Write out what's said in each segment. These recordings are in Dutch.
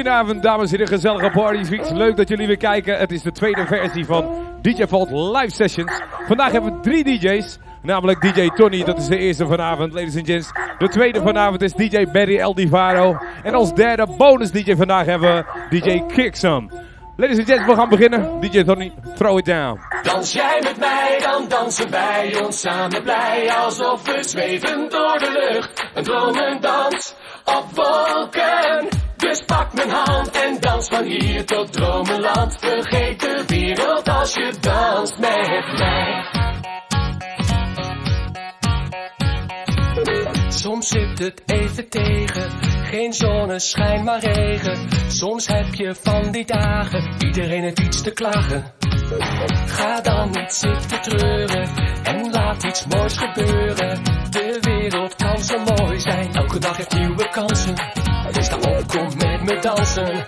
goedenavond dames en heren, gezellige partyfreaks. Leuk dat jullie weer kijken. Het is de tweede versie van DJ Vault Live Sessions. Vandaag hebben we drie DJ's. Namelijk DJ Tony, dat is de eerste vanavond, ladies and gents. De tweede vanavond is DJ Barry El Divaro. En als derde bonus DJ vandaag hebben we DJ Kicksum. Ladies and gents, we gaan beginnen. DJ Tony, throw it down. Dans jij met mij, dan dansen wij ons samen blij. Alsof we zweven door de lucht. Een dromendans op wolken. Dus pak mijn hand en dans van hier tot dromenland. Vergeet de wereld als je danst met mij. Soms zit het even tegen, geen zonneschijn maar regen. Soms heb je van die dagen, iedereen heeft iets te klagen. Ga dan niet zitten treuren en laat iets moois gebeuren. De wereld kan zo mooi zijn, elke dag heeft nieuwe kansen. Dansen.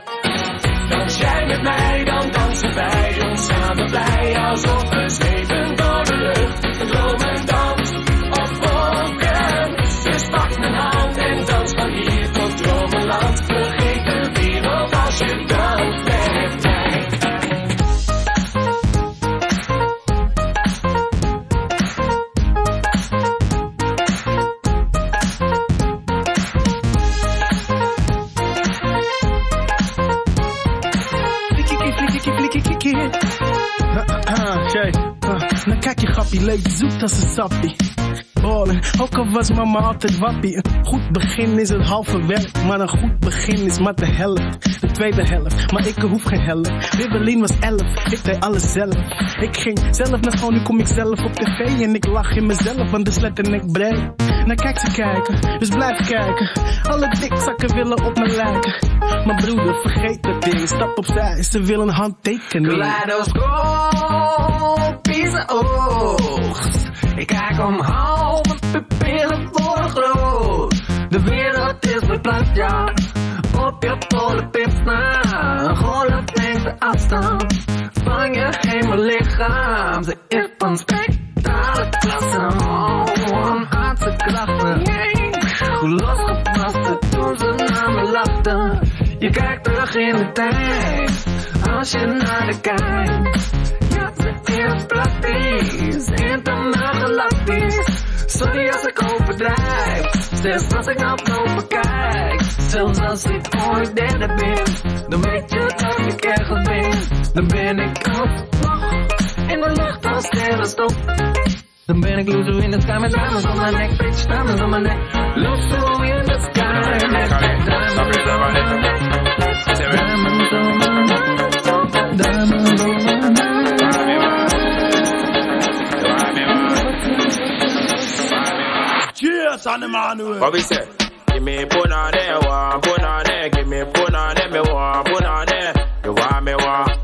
Dans jij met mij, dan dansen wij ons samen blij. Alsof we zweven door de lucht, een droom en dans op wolken. Dus pak mijn hand en dans van hier tot dromenland. Leuk zoet als een sappie. Ballen, ook al was mama altijd wappie. Een goed begin is het halve werk, maar een goed begin is maar de helft. De tweede helft, maar ik hoef geen helft. Wibbelin was elf, ik deed alles zelf. Ik ging zelf naar school, nu kom ik zelf op tv. En ik lach in mezelf, want de slet en ik breed. Nou kijk ze kijken, dus blijf kijken. Alle dikzakken willen op me lijken. Maar broeder, vergeet dat ding, stap opzij, ze willen een handtekening. Kaleidoscopische oogst. Ik kijk omhoog, mijn pupillen worden groot. De wereld is mijn plat, ja. Op je polenpips na. Golf neemt de afstand van je hemellichaam. Ze is van spectrale klasse. Oh, een aardse krachten. Hoe losgepast toen ze naar me lachten. Je kijkt terug in de tijd, als je naar de kijkt. Is praktisch, intergalactisch. Sorry als ik overdrijf, zelfs als ik naar boven kijk. Zelfs als ik ooit derde ben, dan weet je dat ik ergens ben. Dan ben ik alsnog in de lucht als sterrenstof. Dan ben ik loser in the sky met diamonds on my neck, bitch, diamonds on my neck. Loser in the sky met diamonds on my neck. Diamonds on my neck. Cheers on the man What we say? Give me put on there, one, put on there, give me put on there, me one, put on there. You want me one?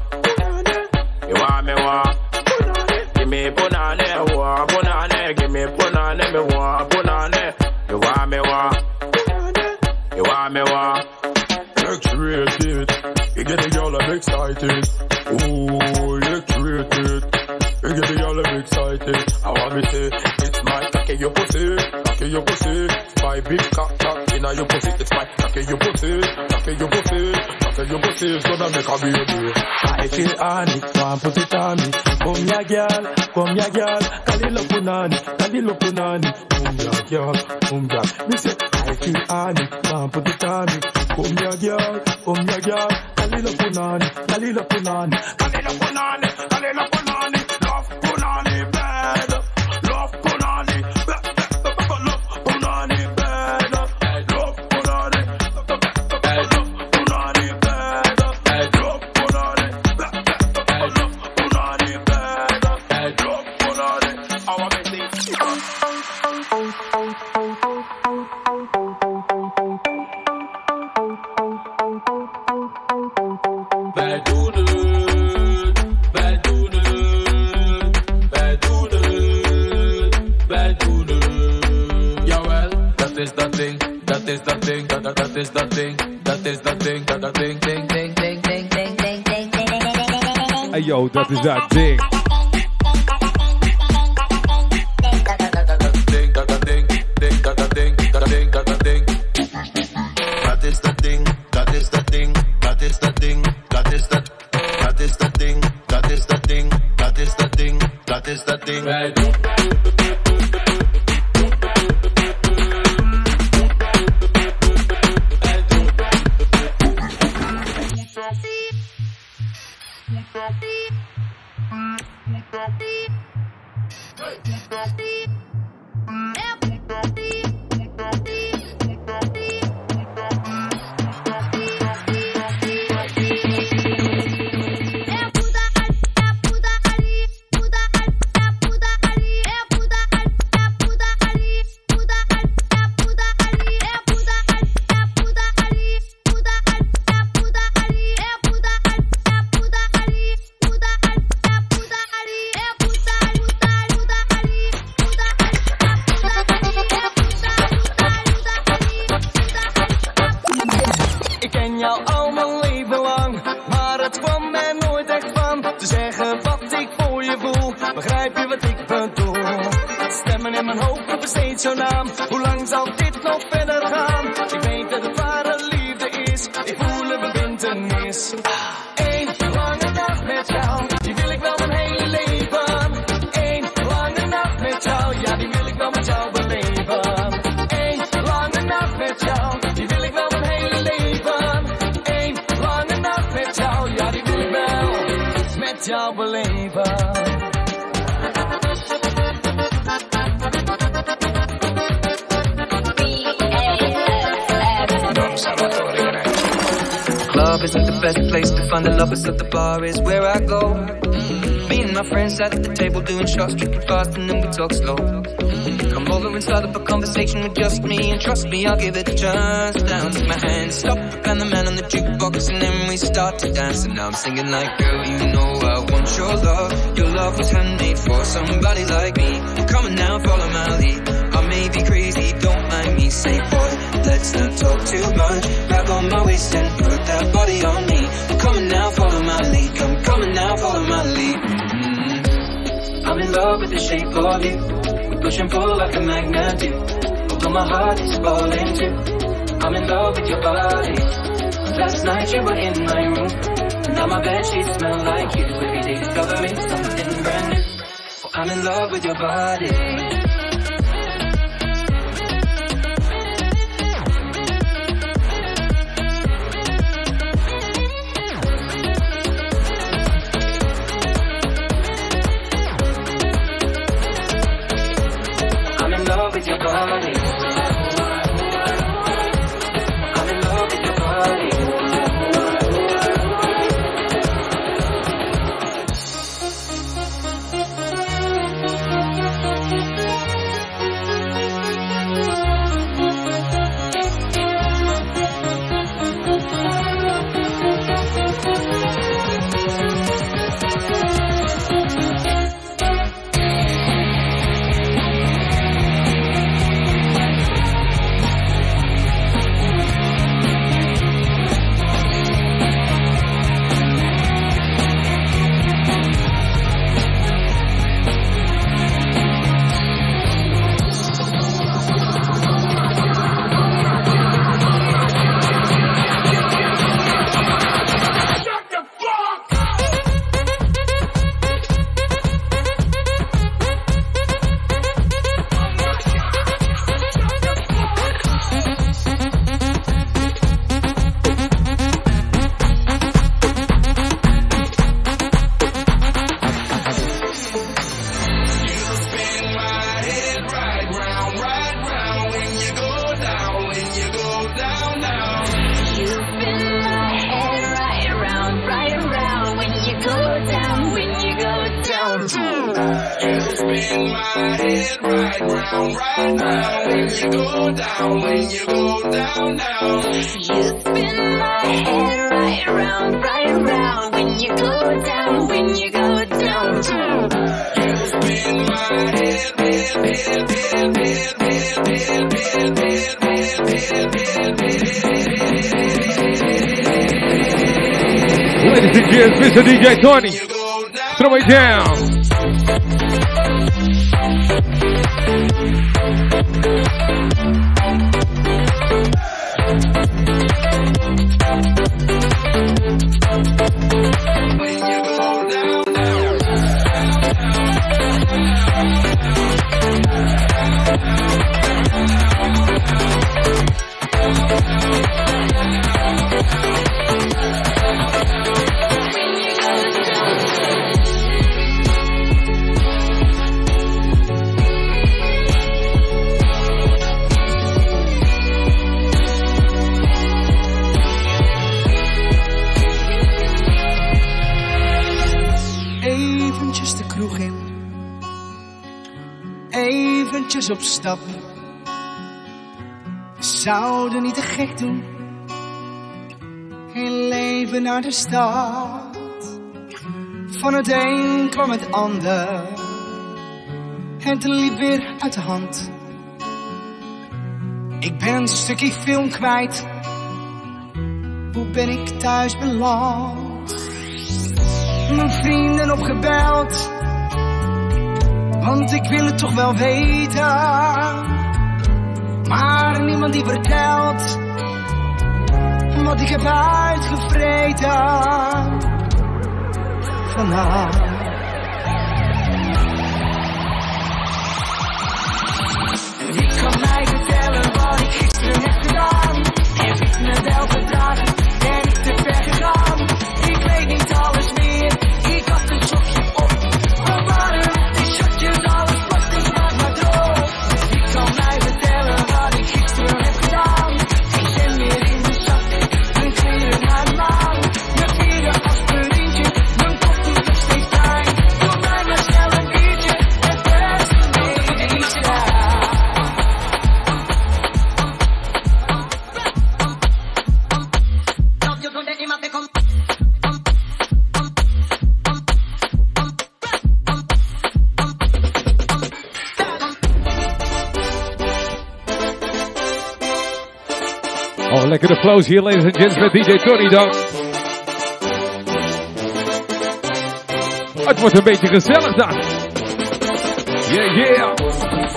Pussy. It's my cocky your pussy, cocky your pussy, cocky your pussy. It's gonna make a baby. I feel on it, want put it on me. Come ya girl, come ya girl. Kalilo punani, kalilo punani. Come ya girl, come ya. Me say, I feel on it, want put it on me. Come ya girl, come ya girl. Kalilo punani, kalilo punani, kalilo punani, kalilo punani. that, that is that thing, that is that thing, that, that thing, thing, thing, thing, thing, thing, thing, thing, thing, thing, thing, thing, thing, thing, thing, thing. Verbintenis. Eén lange nacht met jou, die wil ik wel mijn hele leven. Eén lange nacht met jou, ja die wil ik wel met jou beleven. Eén lange nacht met jou, die wil ik wel mijn hele leven. Eén lange nacht met jou, ja die wil ik wel met jou beleven. Best place to find the lovers, so the bar is where I go. Me and my friends sat at the table doing shots, tripping fast, and then we talk slow. Come over and start up a conversation with just me, and trust me, I'll give it a chance. Down, take my hand, stop, and the man on the jukebox, and then we start to dance. And now I'm singing like, girl, you know I want your love. Your love was handmade for somebody like me. Come on now, follow my lead. I may be crazy, don't mind me. Say, boy, let's not talk too much. Grab on my waist and put that body on my come on now, follow my lead. Mhm. I'm in love with the shape of you. We push and pull like a magnet do. Although my heart is falling too. I'm in love with your body. Last night you were in my room. Now my bed sheets smell like you. Every day discovering something brand new. Oh, I'm in love with your body. money. Down, when you go down. You spin my head, head, head, head, head, head, head, head, head, head, head, Ladies and gents, Mr. DJ Tony. Throw it down. When you go down, down. op. We zouden niet te gek doen. Geen leven naar de stad. Van het een kwam het ander. Het liep weer uit de hand. Ik ben een stukje film kwijt. Hoe ben ik thuis beland? Mijn vrienden opgebeld want ik wil het toch wel weten. Maar niemand die vertelt wat ik heb uitgevreten Vandaag! En wie kan mij vertellen wat ik gisteren heb gedaan? Heb ik me wel? De the close here, ladies and gents, met DJ Dan, Het wordt een beetje gezellig dan. Yeah, yeah.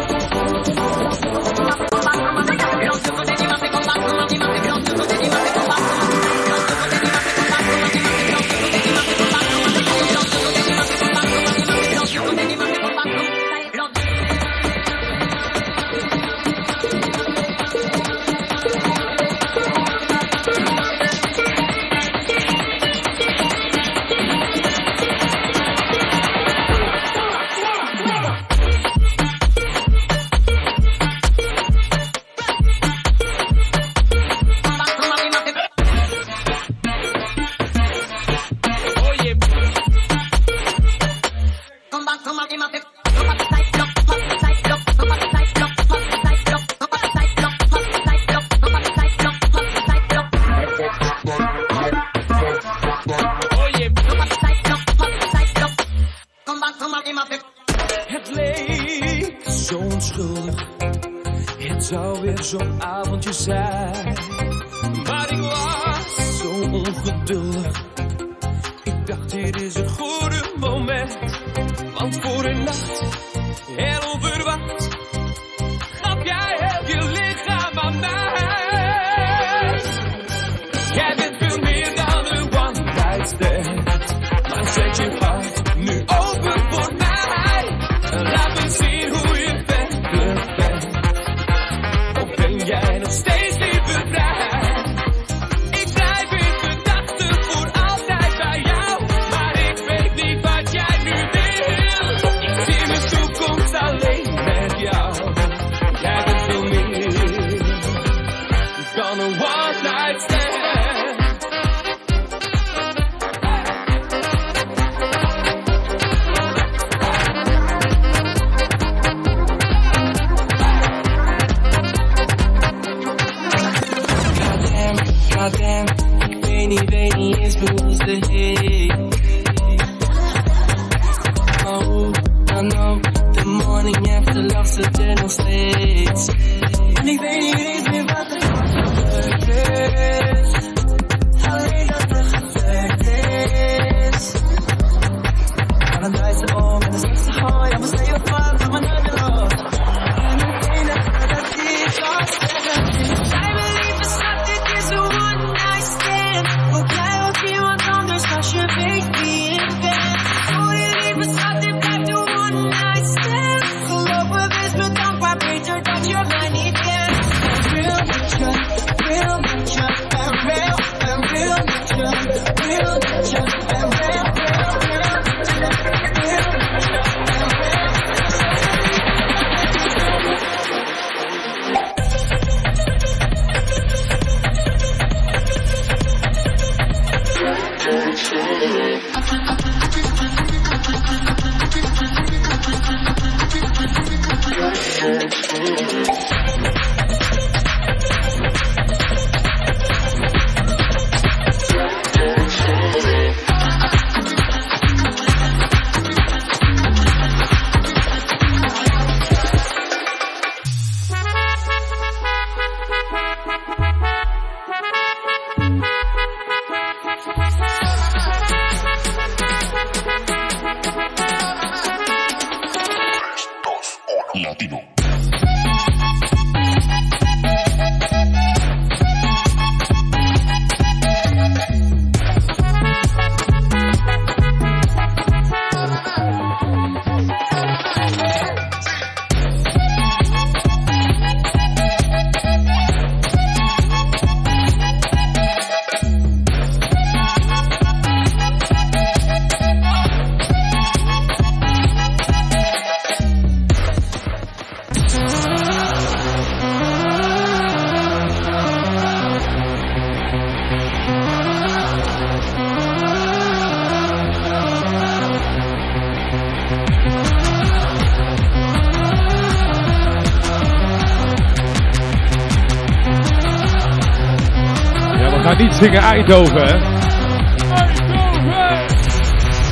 Zingen Eindhoven, hè?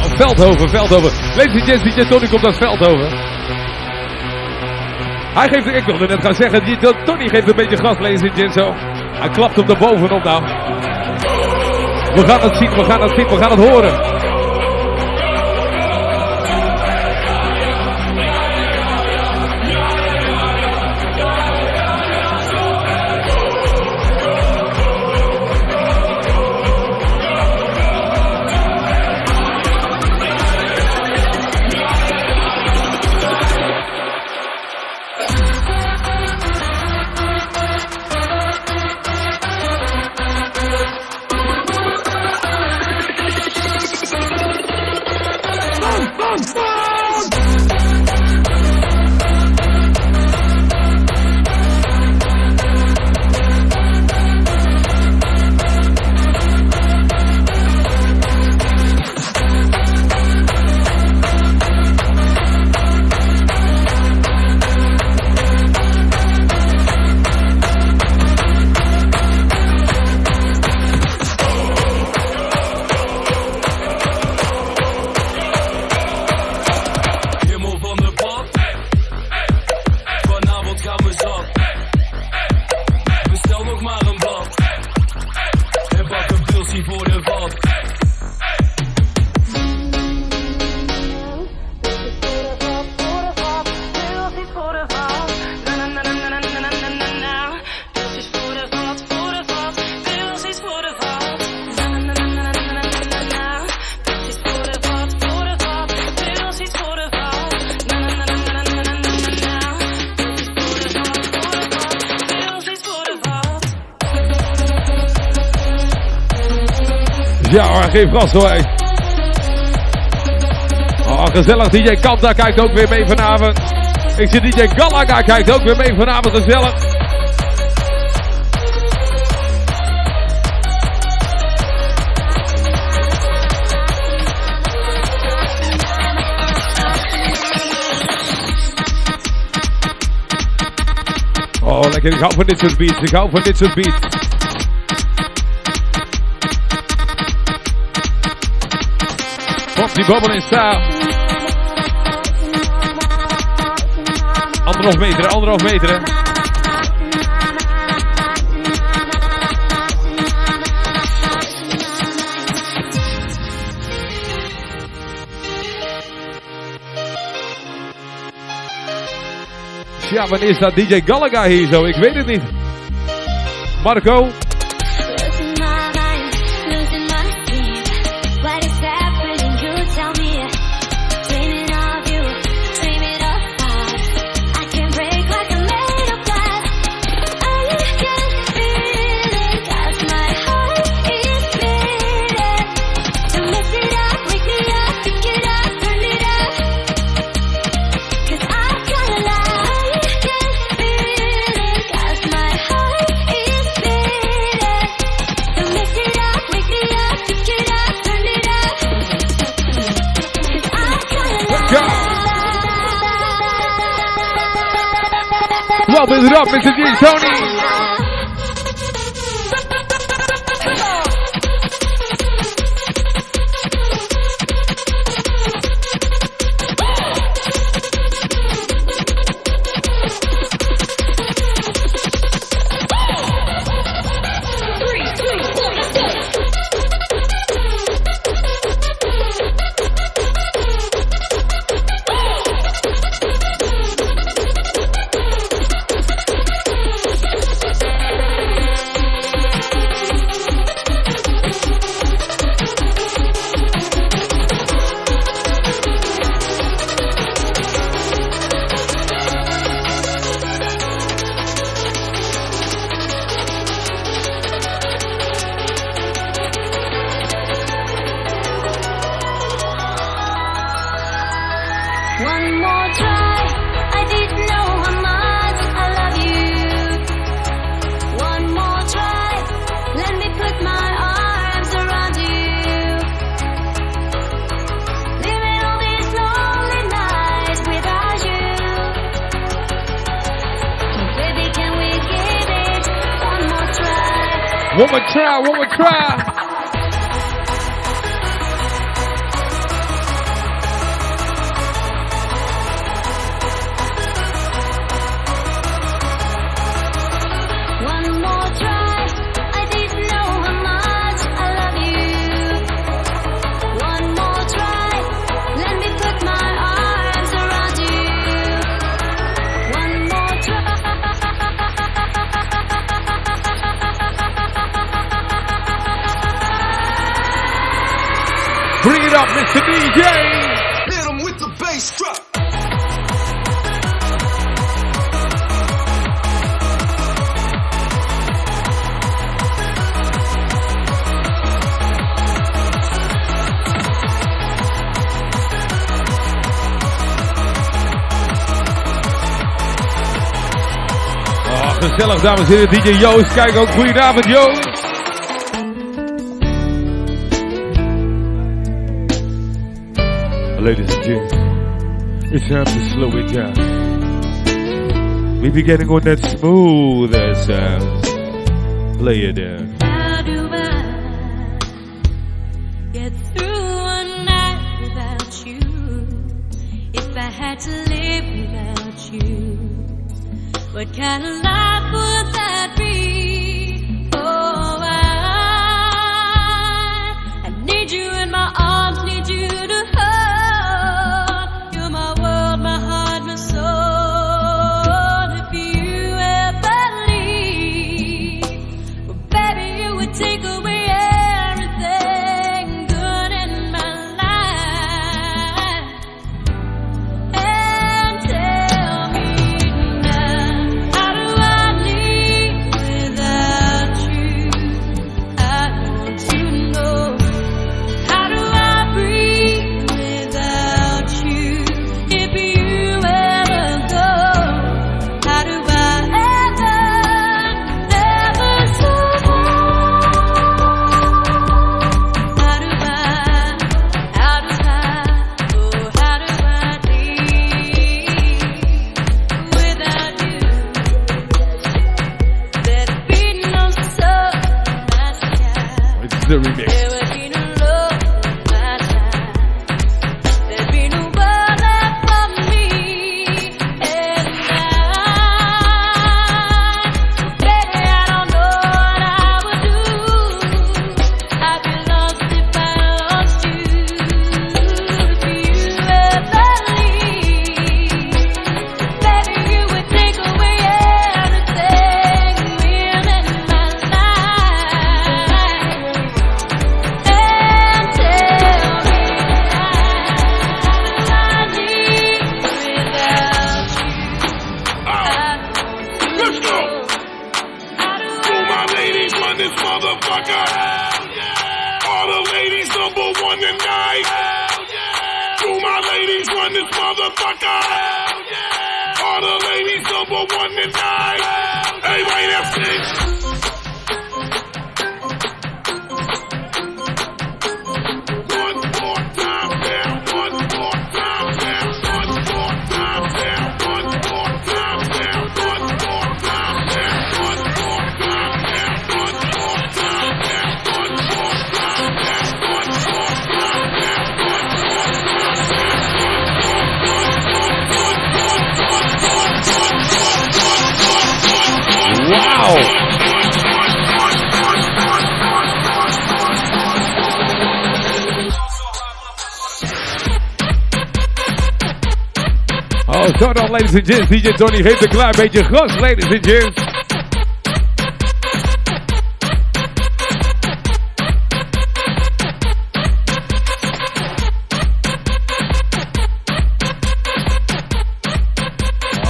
Oh, Veldhoven, Veldhoven. Ladies and gents, DJ Tony komt uit Veldhoven. Hij geeft, ik wilde net gaan zeggen, die, Tony geeft een beetje gas, ladies and gents, zo. Hij klapt hem er bovenop nou. We gaan het zien, we gaan het zien, we gaan het horen. Geef gas hoor. Oh, gezellig. DJ Kanta kijkt ook weer mee vanavond. Ik zie DJ Galaga kijkt ook weer mee vanavond. Gezellig. Oh, lekker. Ik hou van dit soort beats. Ik hou van dit soort beats. Foxy Bubble in stijl. Anderhalf meter, anderhalf meter. hè. Ja, wanneer staat DJ Gallagher hier zo? Ik weet het niet. Marco? Well, it up, Mr. G, Tony. Gezellig, dames en heren. DJ Joost, kijk ook. Goedenavond, Joost. Ladies and gents, it's time to slow it down. We be getting on that smooth as sound. Play it down. What kind of life? ladies and. DJ Tony heeft een klein beetje gas, ladies and gents.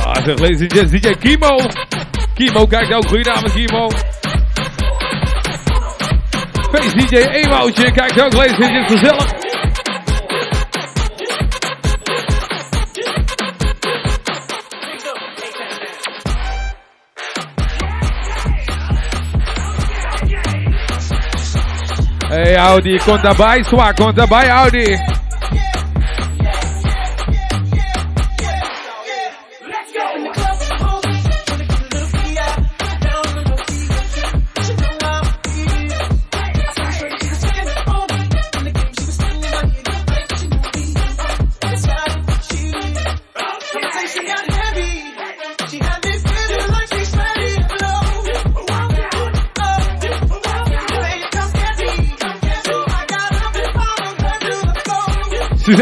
Ah, zeg, ladies and gents, DJ Kimo. Kimo kijkt ook. Goedenavond, Kimo. Face DJ Ewoutje kijkt ook, ladies and gents, gezellig. Audi, conta baixo, sua conta baixo, Audi.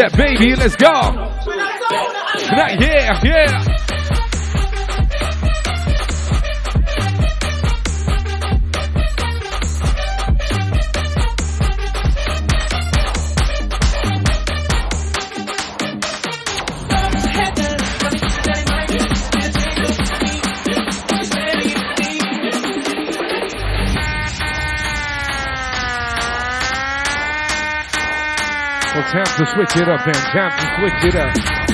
baby, let's go. Yeah, yeah. to switch it up, man. to switch it up.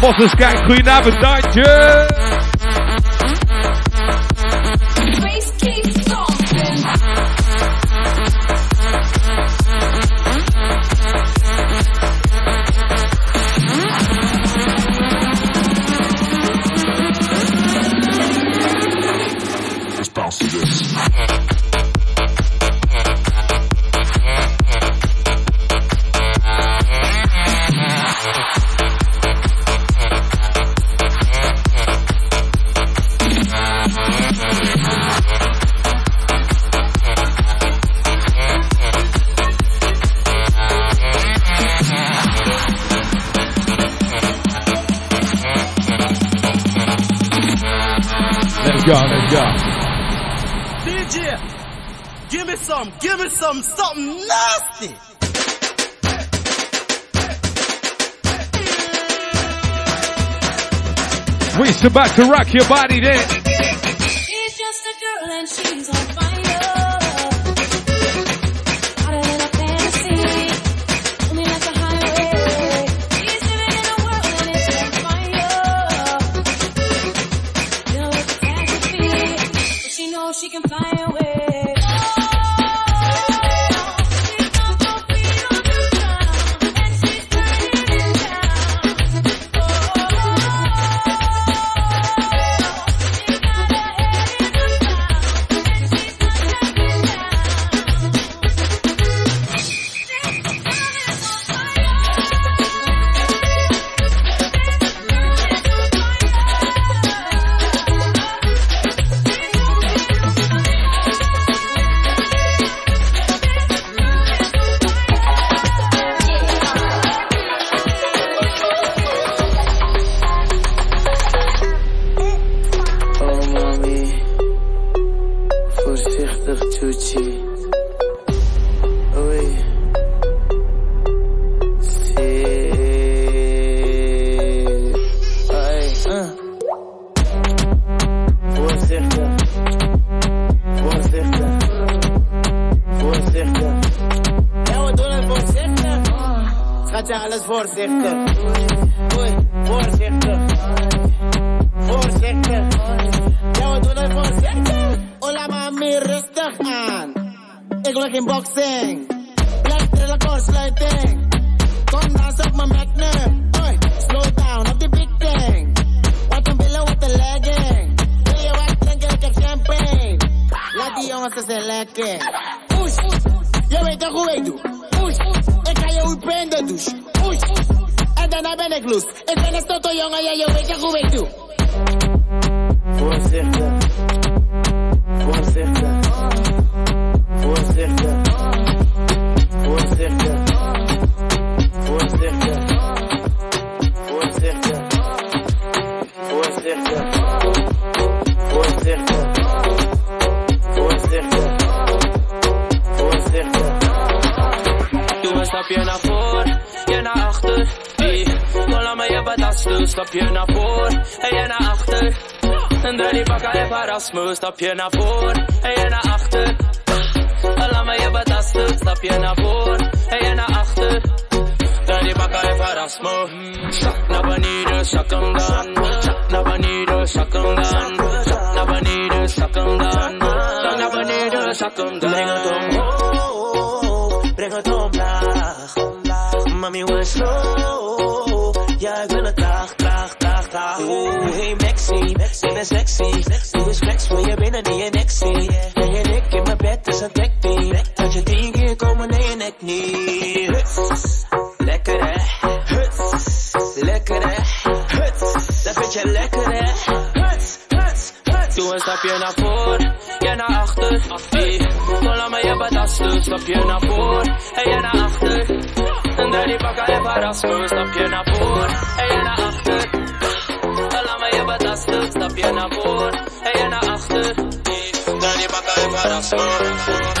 Bossenskijk, goedenavond, Duitje! back to rock your body then. Under die bakken heb haar als stap je naar voor en je naar achter. Laat me je betasten. Stapje naar voor en je naar achter. Under die bakken heb haar als smoes. Shak naar beneden, shak hem dan. Shak naar beneden, shak hem dan. Shak naar beneden, shak hem dan. Shak naar beneden, shak hem dan. sexy. Doe eens flex voor je binnen die injectie. Ben je dik in mijn bed is een techniek. Dat je tien keer komen nee je nek niet. Huts. Lekker hè. Huts. Lekker hè. Huts. Dat vind je lekker hè. Huts. Huts. Huts. Doe een stapje naar voren. jij naar achter. Hey. Zolang maar je badast doet. Stapje naar voren. En jij naar achter. En daar die bakken en verrast. Stapje naar voren. Bounce.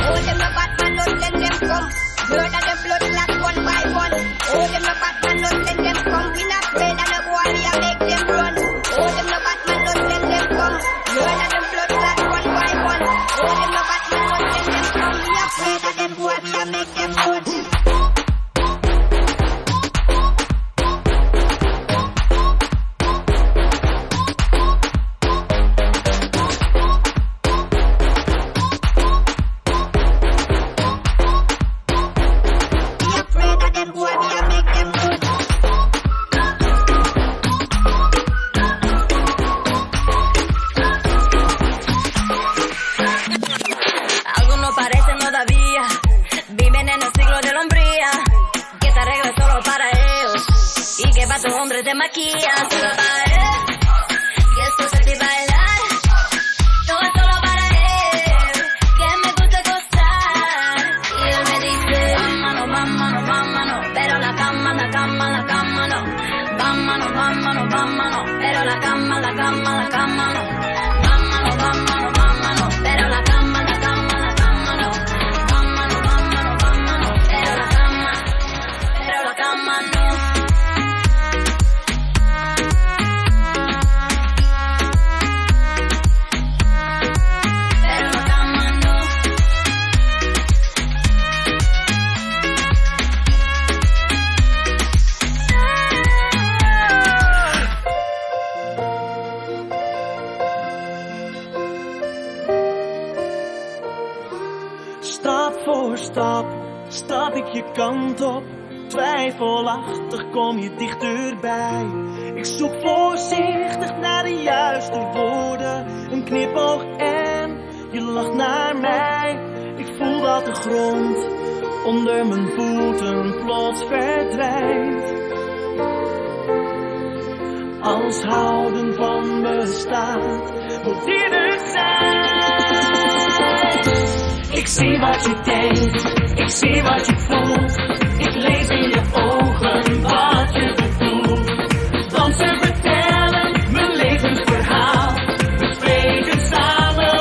Ik zie wat je denkt, ik zie wat je voelt. Ik lees in je ogen wat je bedoelt. Want ze vertellen mijn levensverhaal. We spreken samen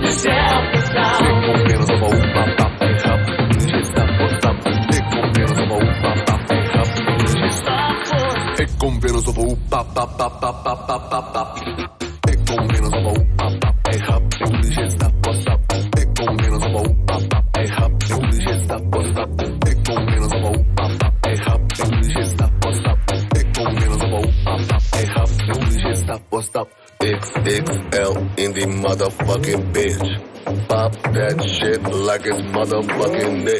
dezelfde taal. Ik kom weer op mijn pap, pap voor stap. Ik kom weer op mijn pap, pap Ik kom weer op pap, pap, pap, pap, pap, pap, pap. motherfucking day.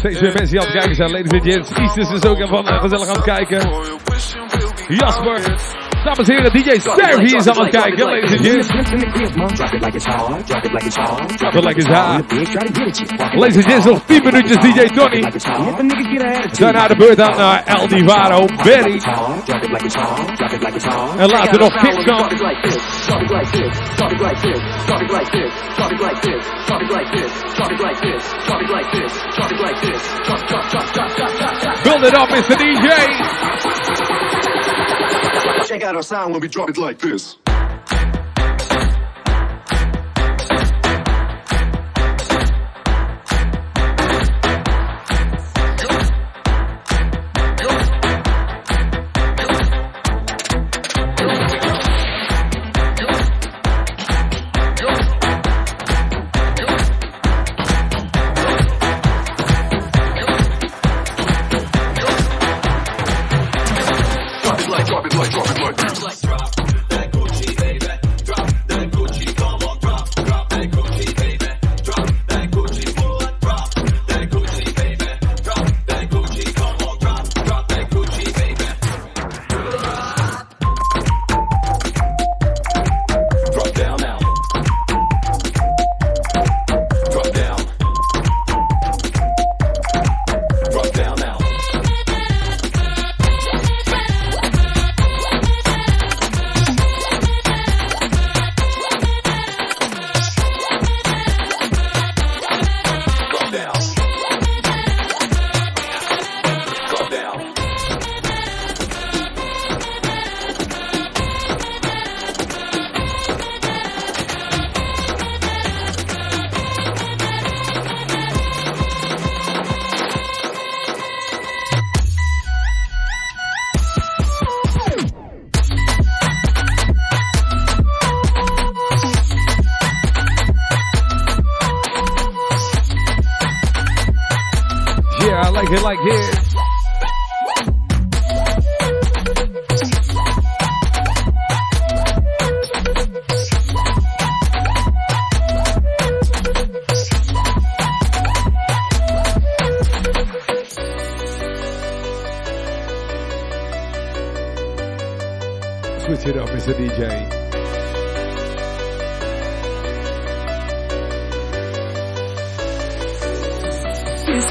steeds meer mensen die aan het kijken zijn. Ladies and gents, Isis is ook ervan eh, gezellig aan het kijken. Jasper. Dames en heren, DJ Serv is aan het kijken. Ladies and gentlemen. Like Ladies and gentlemen, nog 10 minuutjes DJ Tony. Daarna de beurt aan naar El Divaro, Berry. En later nog Kickcom. Build it up, Mr. DJ. Check out our sound when we drop it like this.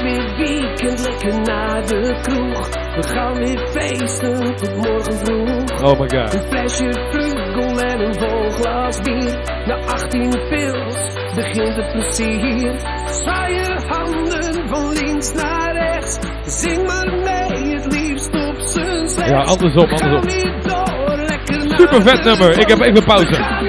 Is weer weekend, lekker naar de kroeg. We gaan weer feesten tot morgen vroeg. Oh my god. Een flesje vlugel en een vol glas bier. Na 18 pils begint het plezier. Zwaai je handen van links naar rechts. Zing maar mee, het liefst op z'n slechts. Ja, andersom, andersom. Super vet nummer. Ik heb even pauze.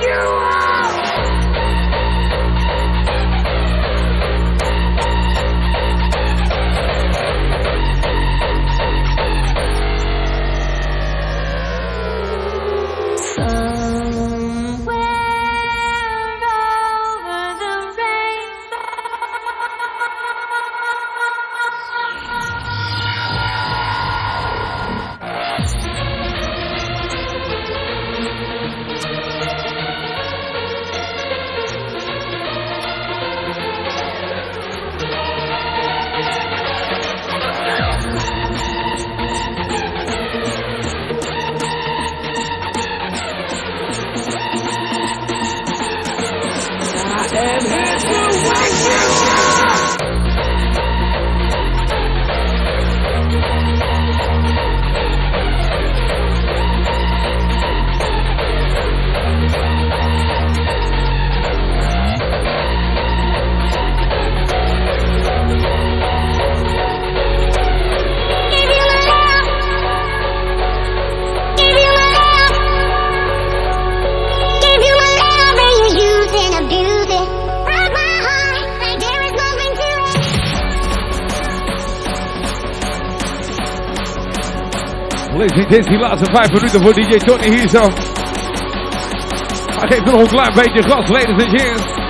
You gents, die laatste vijf minuten voor DJ Tony hier zo. Hij geeft nog een klein beetje gas, ladies and gents.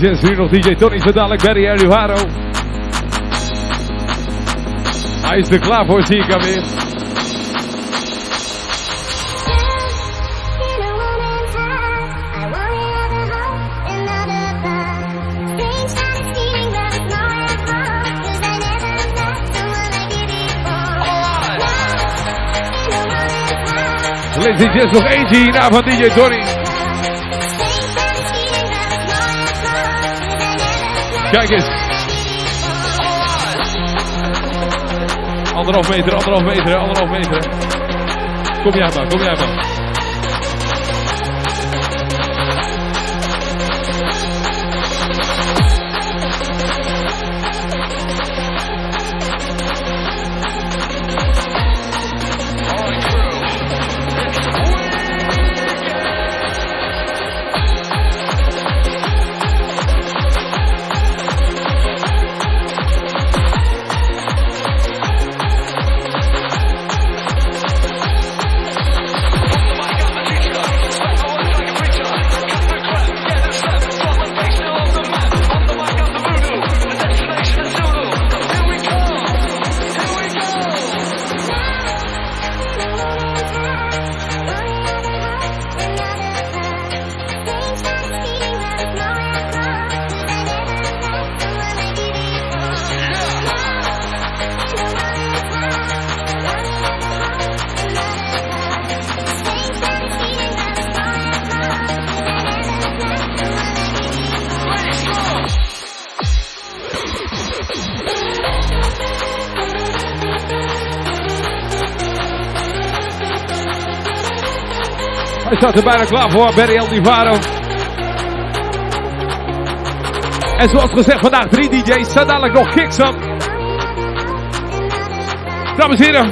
Gents, hier nog DJ Tony, zo dadelijk Barry. Hij is er klaar voor, zie ik alweer. Ladies and nog eentje hierna van DJ Tony. Kijk eens. Anderhalf meter, anderhalf meter, anderhalf meter. Kom jij maar, kom jij maar. Hij staat er bijna klaar voor, Barry Aldivaro. En zoals gezegd, vandaag drie DJ's. Staat dadelijk nog kicks op. Dames en heren,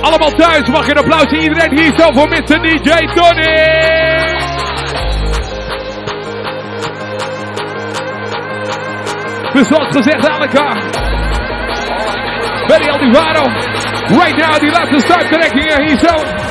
allemaal thuis. Mag je een applausje iedereen hier zo voor Mr. DJ Tony. Dus zoals gezegd, Barry Aldivaro. Right now, die laatste starttrekkingen hier zo.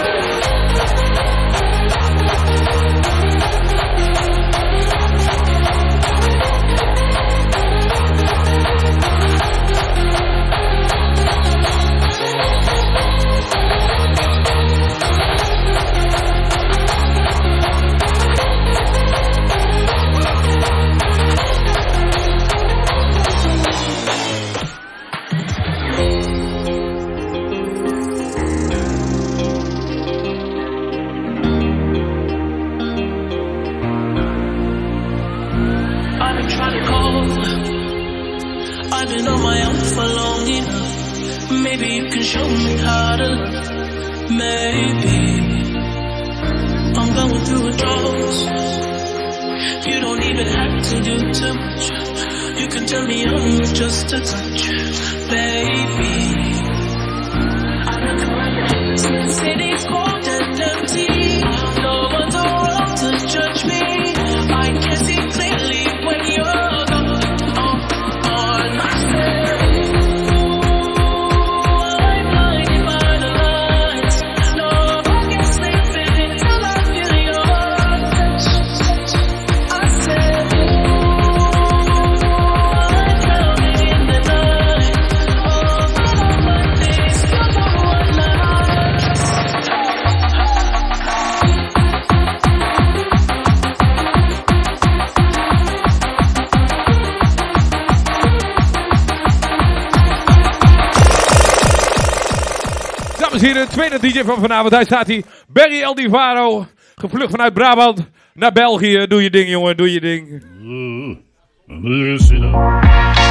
On my own for long enough. Maybe you can show me how to love. Maybe I'm going through a drought. You don't even have to do too much. You can turn me on with just a touch, baby. I look around the city's cold En heren, tweede DJ van vanavond. Hij staat hier. Barry Aldivaro. Gevlucht vanuit Brabant naar België. Doe je ding, jongen. Doe je ding. Up.